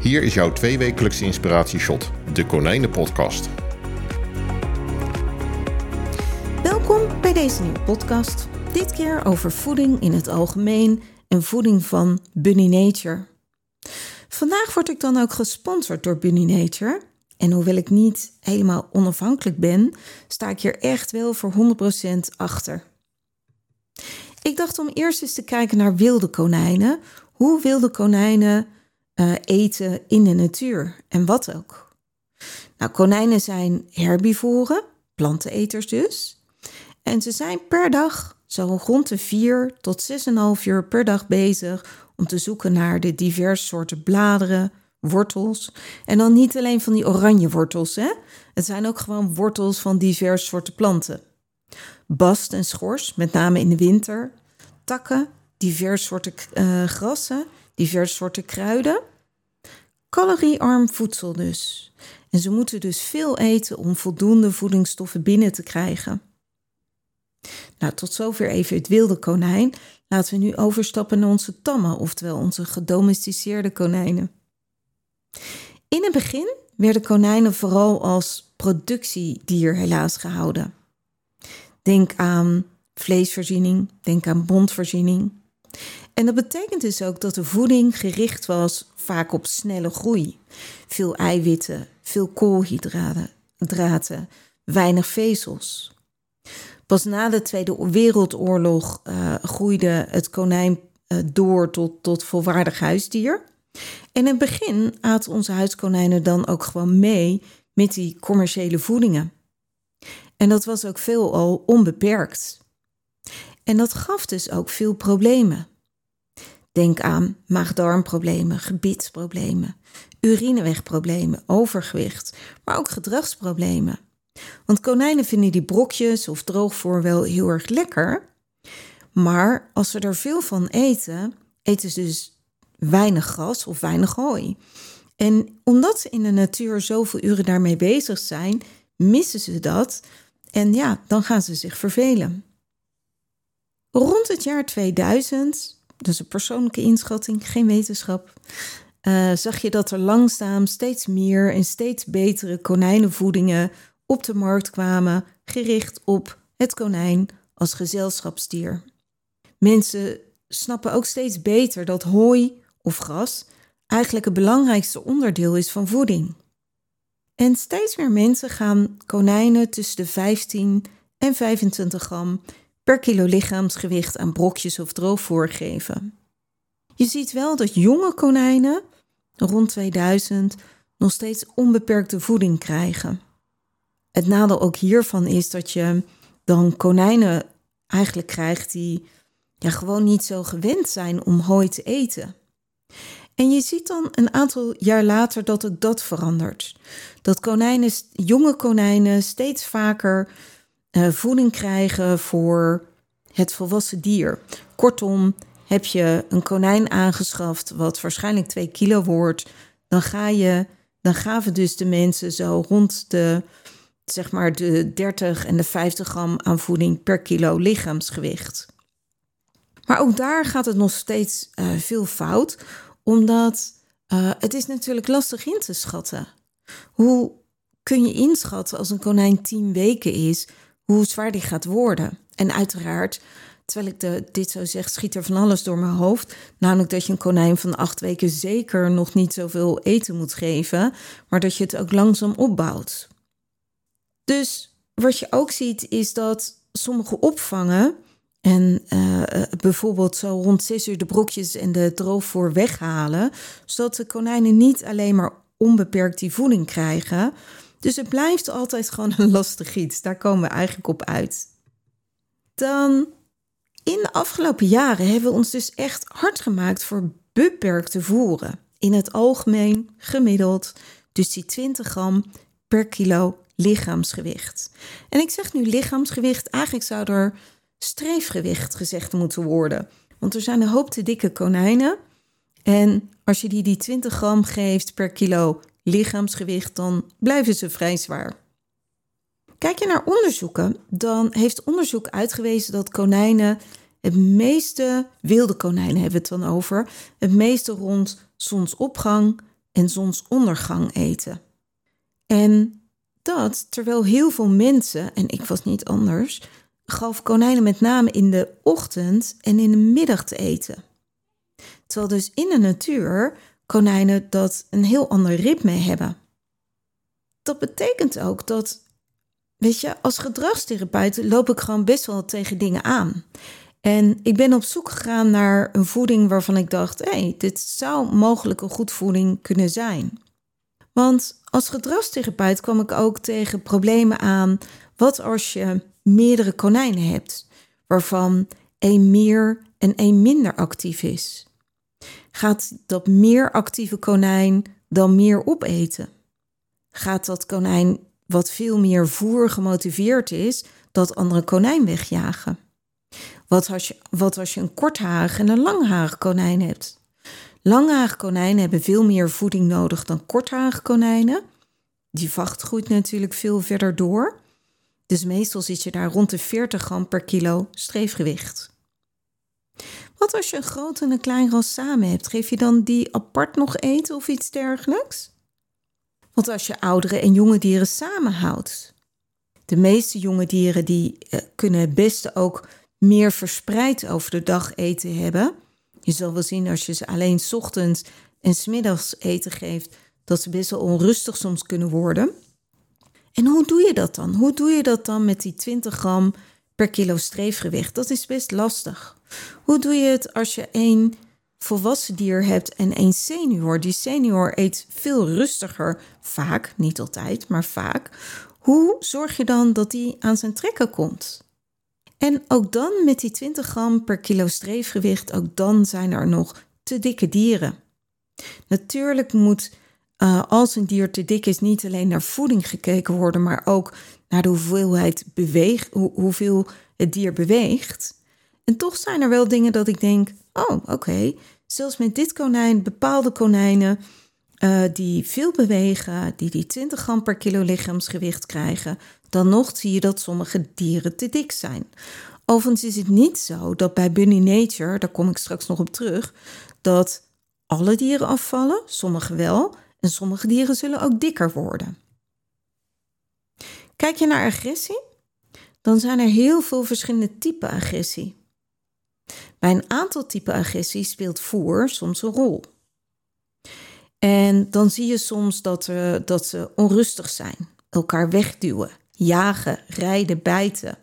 Hier is jouw tweewekelijkse inspiratieshot, de Konijnenpodcast. Welkom bij deze nieuwe podcast. Dit keer over voeding in het algemeen en voeding van Bunny Nature. Vandaag word ik dan ook gesponsord door Bunny Nature. En hoewel ik niet helemaal onafhankelijk ben, sta ik hier echt wel voor 100% achter. Ik dacht om eerst eens te kijken naar wilde konijnen. Hoe wilde konijnen uh, eten in de natuur en wat ook. Nou, konijnen zijn herbivoren, planteneters dus. En ze zijn per dag zo rond de 4 tot 6,5 uur per dag bezig om te zoeken naar de diverse soorten bladeren, wortels. En dan niet alleen van die oranje wortels, hè? Het zijn ook gewoon wortels van diverse soorten planten. Bast en schors, met name in de winter. Takken, diverse soorten uh, grassen, diverse soorten kruiden. Caloriearm voedsel dus. En ze moeten dus veel eten om voldoende voedingsstoffen binnen te krijgen. Nou, tot zover even het wilde konijn. Laten we nu overstappen naar onze tammen, oftewel onze gedomesticeerde konijnen. In het begin werden konijnen vooral als productiedier helaas gehouden. Denk aan vleesvoorziening, denk aan bondvoorziening. En dat betekent dus ook dat de voeding gericht was vaak op snelle groei. Veel eiwitten, veel koolhydraten, weinig vezels. Pas na de Tweede Wereldoorlog uh, groeide het konijn uh, door tot, tot volwaardig huisdier. En in het begin aten onze huiskonijnen dan ook gewoon mee met die commerciële voedingen. En dat was ook veelal onbeperkt. En dat gaf dus ook veel problemen. Denk aan maag-darmproblemen, gebitsproblemen, urinewegproblemen, overgewicht, maar ook gedragsproblemen. Want konijnen vinden die brokjes of droogvoer wel heel erg lekker. Maar als ze er veel van eten, eten ze dus weinig gras of weinig hooi. En omdat ze in de natuur zoveel uren daarmee bezig zijn, missen ze dat. En ja, dan gaan ze zich vervelen. Rond het jaar 2000, dus een persoonlijke inschatting, geen wetenschap, uh, zag je dat er langzaam steeds meer en steeds betere konijnenvoedingen op de markt kwamen, gericht op het konijn als gezelschapsdier. Mensen snappen ook steeds beter dat hooi of gras eigenlijk het belangrijkste onderdeel is van voeding. En steeds meer mensen gaan konijnen tussen de 15 en 25 gram per kilo lichaamsgewicht aan brokjes of droogvoer geven. Je ziet wel dat jonge konijnen, rond 2000, nog steeds onbeperkte voeding krijgen. Het nadeel ook hiervan is dat je dan konijnen eigenlijk krijgt die ja, gewoon niet zo gewend zijn om hooi te eten. En je ziet dan een aantal jaar later dat ook dat verandert. Dat konijnen, jonge konijnen steeds vaker voeding krijgen voor het volwassen dier. Kortom, heb je een konijn aangeschaft wat waarschijnlijk 2 kilo wordt, dan ga je, dan gaven dus de mensen zo rond de, zeg maar de 30 en de 50 gram aan voeding per kilo lichaamsgewicht. Maar ook daar gaat het nog steeds uh, veel fout, omdat uh, het is natuurlijk lastig in te schatten. Hoe kun je inschatten als een konijn 10 weken is, hoe zwaar die gaat worden. En uiteraard, terwijl ik de, dit zo zeg, schiet er van alles door mijn hoofd. Namelijk dat je een konijn van acht weken zeker nog niet zoveel eten moet geven, maar dat je het ook langzaam opbouwt. Dus wat je ook ziet is dat sommige opvangen en uh, bijvoorbeeld zo rond zes uur de brokjes en de droogvoer weghalen, zodat de konijnen niet alleen maar onbeperkt die voeding krijgen, dus het blijft altijd gewoon een lastig iets. Daar komen we eigenlijk op uit. Dan in de afgelopen jaren hebben we ons dus echt hard gemaakt voor beperkte voeren. In het algemeen gemiddeld, dus die 20 gram per kilo lichaamsgewicht. En ik zeg nu lichaamsgewicht, eigenlijk zou er streefgewicht gezegd moeten worden. Want er zijn een hoop te dikke konijnen. En als je die die 20 gram geeft per kilo lichaamsgewicht, dan blijven ze vrij zwaar. Kijk je naar onderzoeken, dan heeft onderzoek uitgewezen dat konijnen het meeste, wilde konijnen hebben het dan over, het meeste rond zonsopgang en zonsondergang eten. En dat terwijl heel veel mensen, en ik was niet anders, gaf konijnen met name in de ochtend en in de middag te eten. Terwijl dus in de natuur konijnen dat een heel ander ritme hebben. Dat betekent ook dat, weet je, als gedragstherapeut loop ik gewoon best wel tegen dingen aan. En ik ben op zoek gegaan naar een voeding waarvan ik dacht: hé, hey, dit zou mogelijk een goed voeding kunnen zijn. Want als gedragstherapeut kwam ik ook tegen problemen aan. Wat als je meerdere konijnen hebt, waarvan één meer en één minder actief is? Gaat dat meer actieve konijn dan meer opeten? Gaat dat konijn wat veel meer voer gemotiveerd is, dat andere konijn wegjagen? Wat als je, wat als je een kortharig en een langharig konijn hebt? Langharig konijnen hebben veel meer voeding nodig dan kortharig konijnen. Die vacht groeit natuurlijk veel verder door. Dus meestal zit je daar rond de 40 gram per kilo streefgewicht. Wat als je een groot en een klein ras samen hebt? Geef je dan die apart nog eten of iets dergelijks? Wat als je oudere en jonge dieren samenhoudt? De meeste jonge dieren die eh, kunnen het beste ook meer verspreid over de dag eten hebben. Je zal wel zien als je ze alleen ochtends en smiddags eten geeft, dat ze best wel onrustig soms kunnen worden. En hoe doe je dat dan? Hoe doe je dat dan met die 20 gram per kilo streefgewicht? Dat is best lastig. Hoe doe je het als je één volwassen dier hebt en één senior? Die senior eet veel rustiger, vaak, niet altijd, maar vaak. Hoe zorg je dan dat die aan zijn trekken komt? En ook dan met die 20 gram per kilo streefgewicht, ook dan zijn er nog te dikke dieren. Natuurlijk moet uh, als een dier te dik is, niet alleen naar voeding gekeken worden, maar ook naar de hoeveelheid beweegt, hoeveel het dier beweegt. En toch zijn er wel dingen dat ik denk: oh, oké, zelfs met dit konijn, bepaalde konijnen uh, die veel bewegen, die die 20 gram per kilo lichaamsgewicht krijgen, dan nog zie je dat sommige dieren te dik zijn. Overigens is het niet zo dat bij Bunny Nature, daar kom ik straks nog op terug, dat alle dieren afvallen, sommige wel, en sommige dieren zullen ook dikker worden. Kijk je naar agressie, dan zijn er heel veel verschillende typen agressie. Bij een aantal typen agressie speelt voer soms een rol. En dan zie je soms dat, uh, dat ze onrustig zijn, elkaar wegduwen, jagen, rijden, bijten.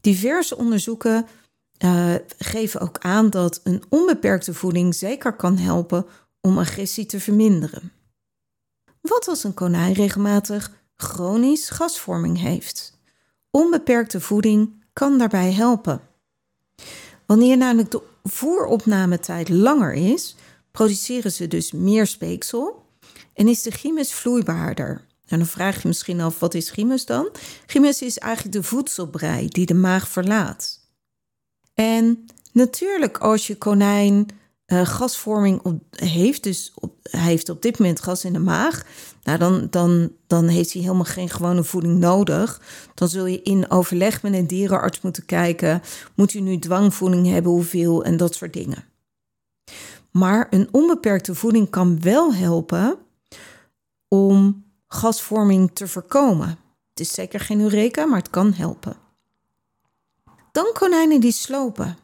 Diverse onderzoeken uh, geven ook aan dat een onbeperkte voeding zeker kan helpen om agressie te verminderen. Wat als een konijn regelmatig chronisch gasvorming heeft? Onbeperkte voeding kan daarbij helpen. Wanneer namelijk de voeropnametijd langer is, produceren ze dus meer speeksel en is de chymus vloeibaarder. En dan vraag je misschien af, wat is chymus dan? Chymus is eigenlijk de voedselbrei die de maag verlaat. En natuurlijk als je konijn uh, gasvorming op, heeft, dus op, hij heeft op dit moment gas in de maag, nou dan, dan, dan heeft hij helemaal geen gewone voeding nodig. Dan zul je in overleg met een dierenarts moeten kijken, moet u nu dwangvoeding hebben, hoeveel en dat soort dingen. Maar een onbeperkte voeding kan wel helpen om gasvorming te voorkomen. Het is zeker geen eureka, maar het kan helpen. Dan konijnen die slopen.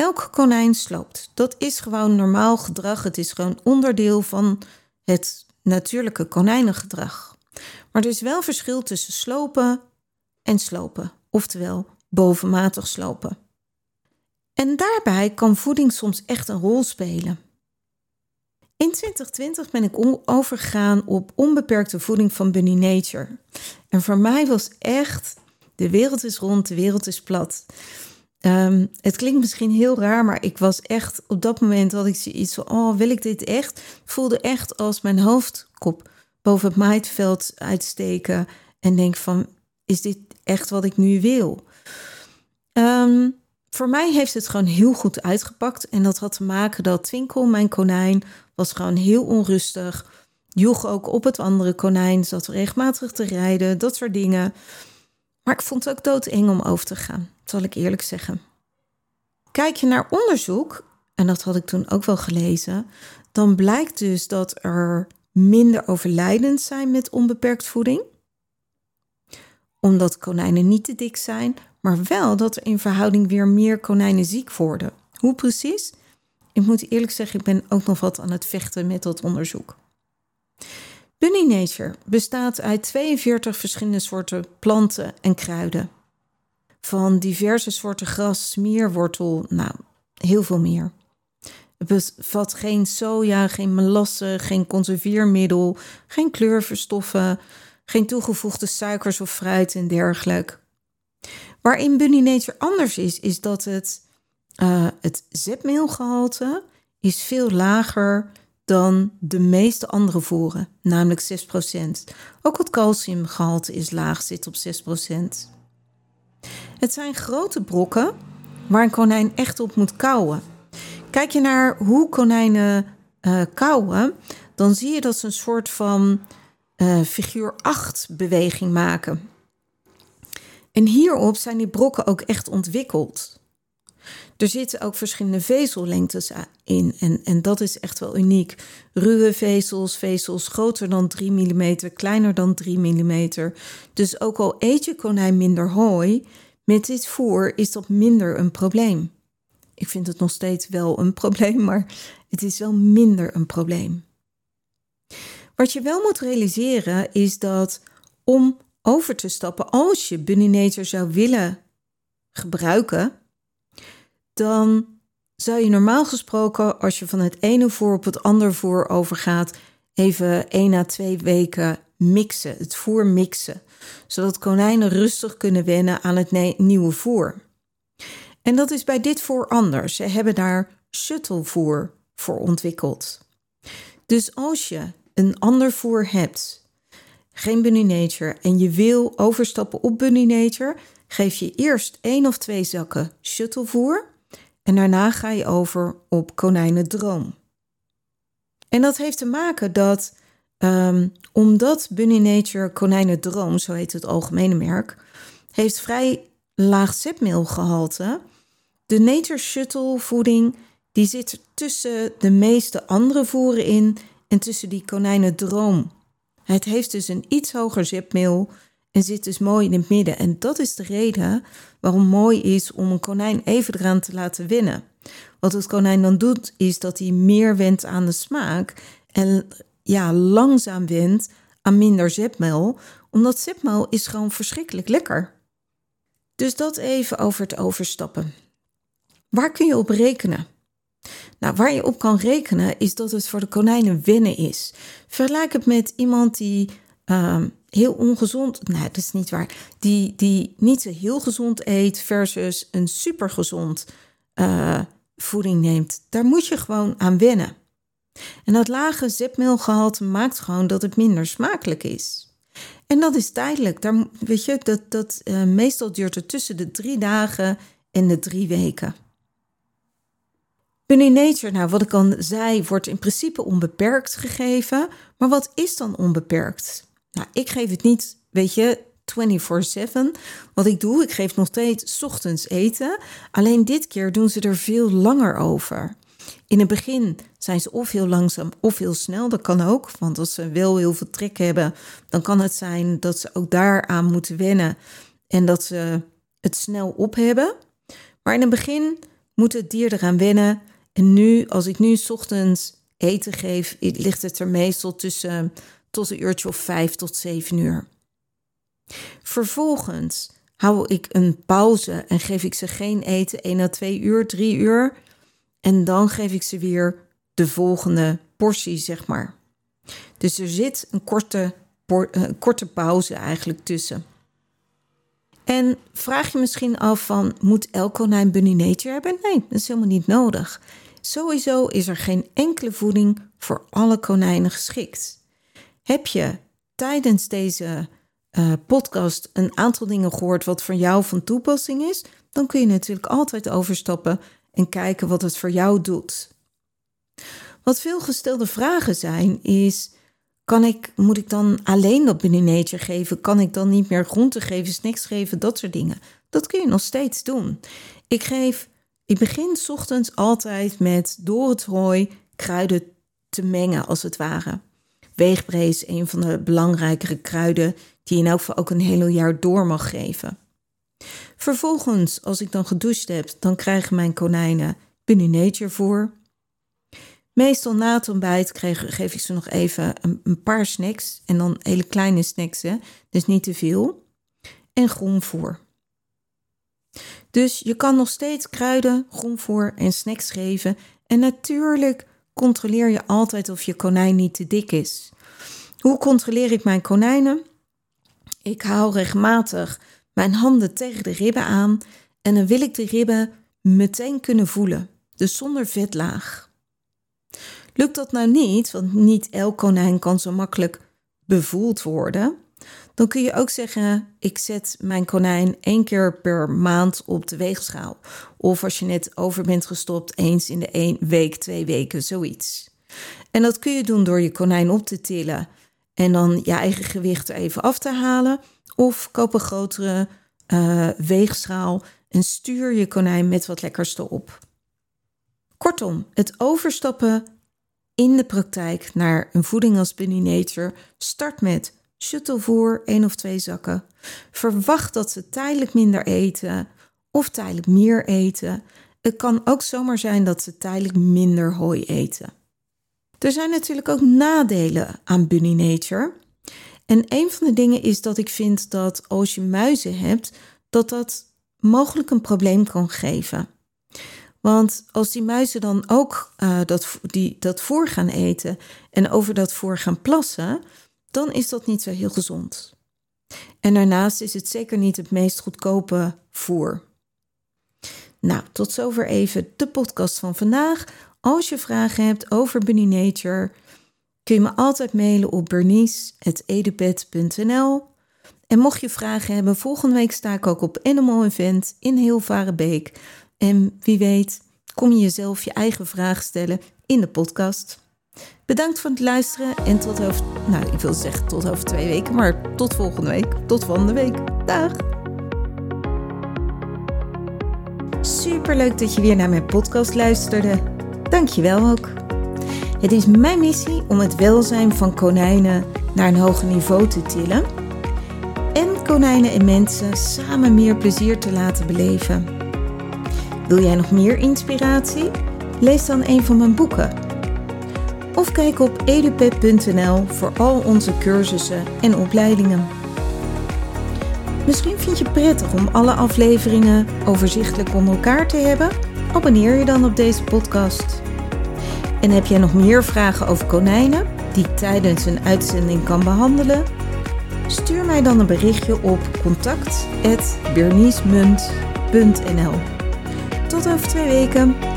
Elk konijn sloopt. Dat is gewoon normaal gedrag. Het is gewoon onderdeel van het natuurlijke konijnengedrag. Maar er is wel verschil tussen slopen en slopen, oftewel bovenmatig slopen. En daarbij kan voeding soms echt een rol spelen. In 2020 ben ik overgegaan op onbeperkte voeding van Bunny Nature. En voor mij was echt, de wereld is rond, de wereld is plat. Um, het klinkt misschien heel raar, maar ik was echt op dat moment had ik zoiets van: oh, wil ik dit echt? Voelde echt als mijn hoofdkop boven het maaiveld uitsteken en denk van, is dit echt wat ik nu wil? Um, voor mij heeft het gewoon heel goed uitgepakt. En dat had te maken dat Twinkel, mijn konijn, was gewoon heel onrustig. Joeg ook op het andere konijn, zat regelmatig te rijden, dat soort dingen. Maar ik vond het ook doodeng om over te gaan, zal ik eerlijk zeggen. Kijk je naar onderzoek, en dat had ik toen ook wel gelezen, dan blijkt dus dat er minder overlijdend zijn met onbeperkt voeding. Omdat konijnen niet te dik zijn, maar wel dat er in verhouding weer meer konijnen ziek worden. Hoe precies? Ik moet eerlijk zeggen, ik ben ook nog wat aan het vechten met dat onderzoek. Bunny Nature bestaat uit 42 verschillende soorten planten en kruiden. Van diverse soorten gras, smeerwortel, nou, heel veel meer. Het bevat geen soja, geen melasse, geen conserveermiddel, geen kleurverstoffen, geen toegevoegde suikers of fruit en dergelijke. Waarin Bunny Nature anders is, is dat het, uh, het zetmeelgehalte is veel lager dan de meeste andere voeren, namelijk 6%. Ook het calciumgehalte is laag, zit op 6%. Het zijn grote brokken waar een konijn echt op moet kauwen. Kijk je naar hoe konijnen uh, kauwen, dan zie je dat ze een soort van uh, figuur 8 beweging maken. En hierop zijn die brokken ook echt ontwikkeld. Er zitten ook verschillende vezellengtes in en, en dat is echt wel uniek. Ruwe vezels, vezels groter dan 3 mm, kleiner dan 3 mm. Dus ook al eet je konijn minder hooi, met dit voer is dat minder een probleem. Ik vind het nog steeds wel een probleem, maar het is wel minder een probleem. Wat je wel moet realiseren is dat om over te stappen, als je Bunny Nature zou willen gebruiken, dan zou je normaal gesproken, als je van het ene voer op het andere voer overgaat, even 1 à 2 weken mixen, het voer mixen, zodat konijnen rustig kunnen wennen aan het nieuwe voer. En dat is bij dit voer anders. Ze hebben daar shuttlevoer voor ontwikkeld. Dus als je een ander voer hebt geen Bunny Nature en je wil overstappen op Bunny Nature, geef je eerst één of twee zakken shuttlevoer en daarna ga je over op konijnendroom. En dat heeft te maken dat um, omdat Bunny Nature konijnendroom, zo heet het algemene merk, heeft vrij laag zetmeelgehalte. De Nature Shuttle voeding die zit tussen de meeste andere voeren in en tussen die konijnendroom het heeft dus een iets hoger zipmeel en zit dus mooi in het midden. En dat is de reden waarom mooi is om een konijn even eraan te laten winnen. Wat het konijn dan doet, is dat hij meer went aan de smaak en ja, langzaam went aan minder zipmeel, omdat zipmeel is gewoon verschrikkelijk lekker. Dus dat even over het overstappen. Waar kun je op rekenen? Nou, waar je op kan rekenen is dat het voor de konijnen wennen is. Vergelijk het met iemand die uh, heel ongezond, nee, dat is niet waar, die, die niet zo heel gezond eet versus een supergezond uh, voeding neemt. Daar moet je gewoon aan wennen. En dat lage zetmeelgehalte maakt gewoon dat het minder smakelijk is. En dat is tijdelijk. Daar, weet je, dat, dat, uh, meestal duurt het tussen de drie dagen en de drie weken. Bunny Nature, nou wat ik al zei, wordt in principe onbeperkt gegeven. Maar wat is dan onbeperkt? Nou, ik geef het niet, weet je, 24/7. Wat ik doe, ik geef nog steeds ochtends eten. Alleen dit keer doen ze er veel langer over. In het begin zijn ze of heel langzaam of heel snel. Dat kan ook, want als ze wel heel veel trek hebben, dan kan het zijn dat ze ook daaraan moeten wennen en dat ze het snel op hebben. Maar in het begin moet het dier eraan wennen en nu, als ik nu ochtends eten geef, ligt het er meestal tussen tot een uurtje of vijf tot zeven uur. Vervolgens hou ik een pauze en geef ik ze geen eten, 1 à 2 uur, 3 uur. En dan geef ik ze weer de volgende portie, zeg maar. Dus er zit een korte, een korte pauze eigenlijk tussen. En vraag je misschien af van, moet elk konijn bunny nature hebben? Nee, dat is helemaal niet nodig. Sowieso is er geen enkele voeding voor alle konijnen geschikt. Heb je tijdens deze uh, podcast een aantal dingen gehoord wat voor jou van toepassing is? Dan kun je natuurlijk altijd overstappen en kijken wat het voor jou doet. Wat veel gestelde vragen zijn is: kan ik, moet ik dan alleen dat Bunny Nature geven? Kan ik dan niet meer groente geven, snacks geven, dat soort dingen? Dat kun je nog steeds doen. Ik geef, ik begin ochtends altijd met door het hooi kruiden te mengen, als het ware. Weegbree is een van de belangrijkere kruiden die je in elk geval ook een hele jaar door mag geven. Vervolgens, als ik dan gedoucht heb, dan krijgen mijn konijnen Bunny Nature voor. Meestal na het ontbijt geef ik ze nog even een, een, paar snacks. En dan hele kleine snacks, hè? dus niet te veel. En groenvoer. Dus je kan nog steeds kruiden, groenvoer en snacks geven. En natuurlijk controleer je altijd of je konijn niet te dik is. Hoe controleer ik mijn konijnen? Ik hou regelmatig mijn handen tegen de ribben aan en dan wil ik de ribben meteen kunnen voelen, dus zonder vetlaag. Lukt dat nou niet, want niet elk konijn kan zo makkelijk bevoeld worden, dan kun je ook zeggen: ik zet mijn konijn één keer per maand op de weegschaal. Of als je net over bent gestopt, eens in de één week, twee weken, zoiets. En dat kun je doen door je konijn op te tillen en dan je eigen gewicht even af te halen. Of koop een grotere uh, weegschaal en stuur je konijn met wat lekkers erop. Kortom, het overstappen in de praktijk naar een voeding als Bunny Nature start met shuttlevoer, één of twee zakken. Verwacht dat ze tijdelijk minder eten of tijdelijk meer eten. Het kan ook zomaar zijn dat ze tijdelijk minder hooi eten. Er zijn natuurlijk ook nadelen aan Bunny Nature. En een van de dingen is dat ik vind dat als je muizen hebt, dat dat mogelijk een probleem kan geven. Want als die muizen dan ook uh, dat, die, dat voer gaan eten en over dat voer gaan plassen, dan is dat niet zo heel gezond. En daarnaast is het zeker niet het meest goedkope voer. Nou, tot zover even de podcast van vandaag. Als je vragen hebt over Bunny Nature, kun je me altijd mailen op bernice.edupet.nl. En mocht je vragen hebben, volgende week sta ik ook op Animal Event in Hilvarenbeek. En wie weet, kom je jezelf je eigen vraag stellen in de podcast. Bedankt voor het luisteren en tot over, nou ik wil zeggen tot over twee weken, maar tot volgende week. Tot volgende week. Dag! Super leuk dat je weer naar mijn podcast luisterde. Dankjewel ook. Het is mijn missie om het welzijn van konijnen naar een hoger niveau te tillen en konijnen en mensen samen meer plezier te laten beleven. Wil jij nog meer inspiratie? Lees dan een van mijn boeken. Of kijk op edupep.nl voor al onze cursussen en opleidingen. Misschien vind je het prettig om alle afleveringen overzichtelijk onder elkaar te hebben? Abonneer je dan op deze podcast. En heb jij nog meer vragen over konijnen die ik tijdens een uitzending kan behandelen? Stuur mij dan een berichtje op contact.berniesmunt.nl Tot over twee weken.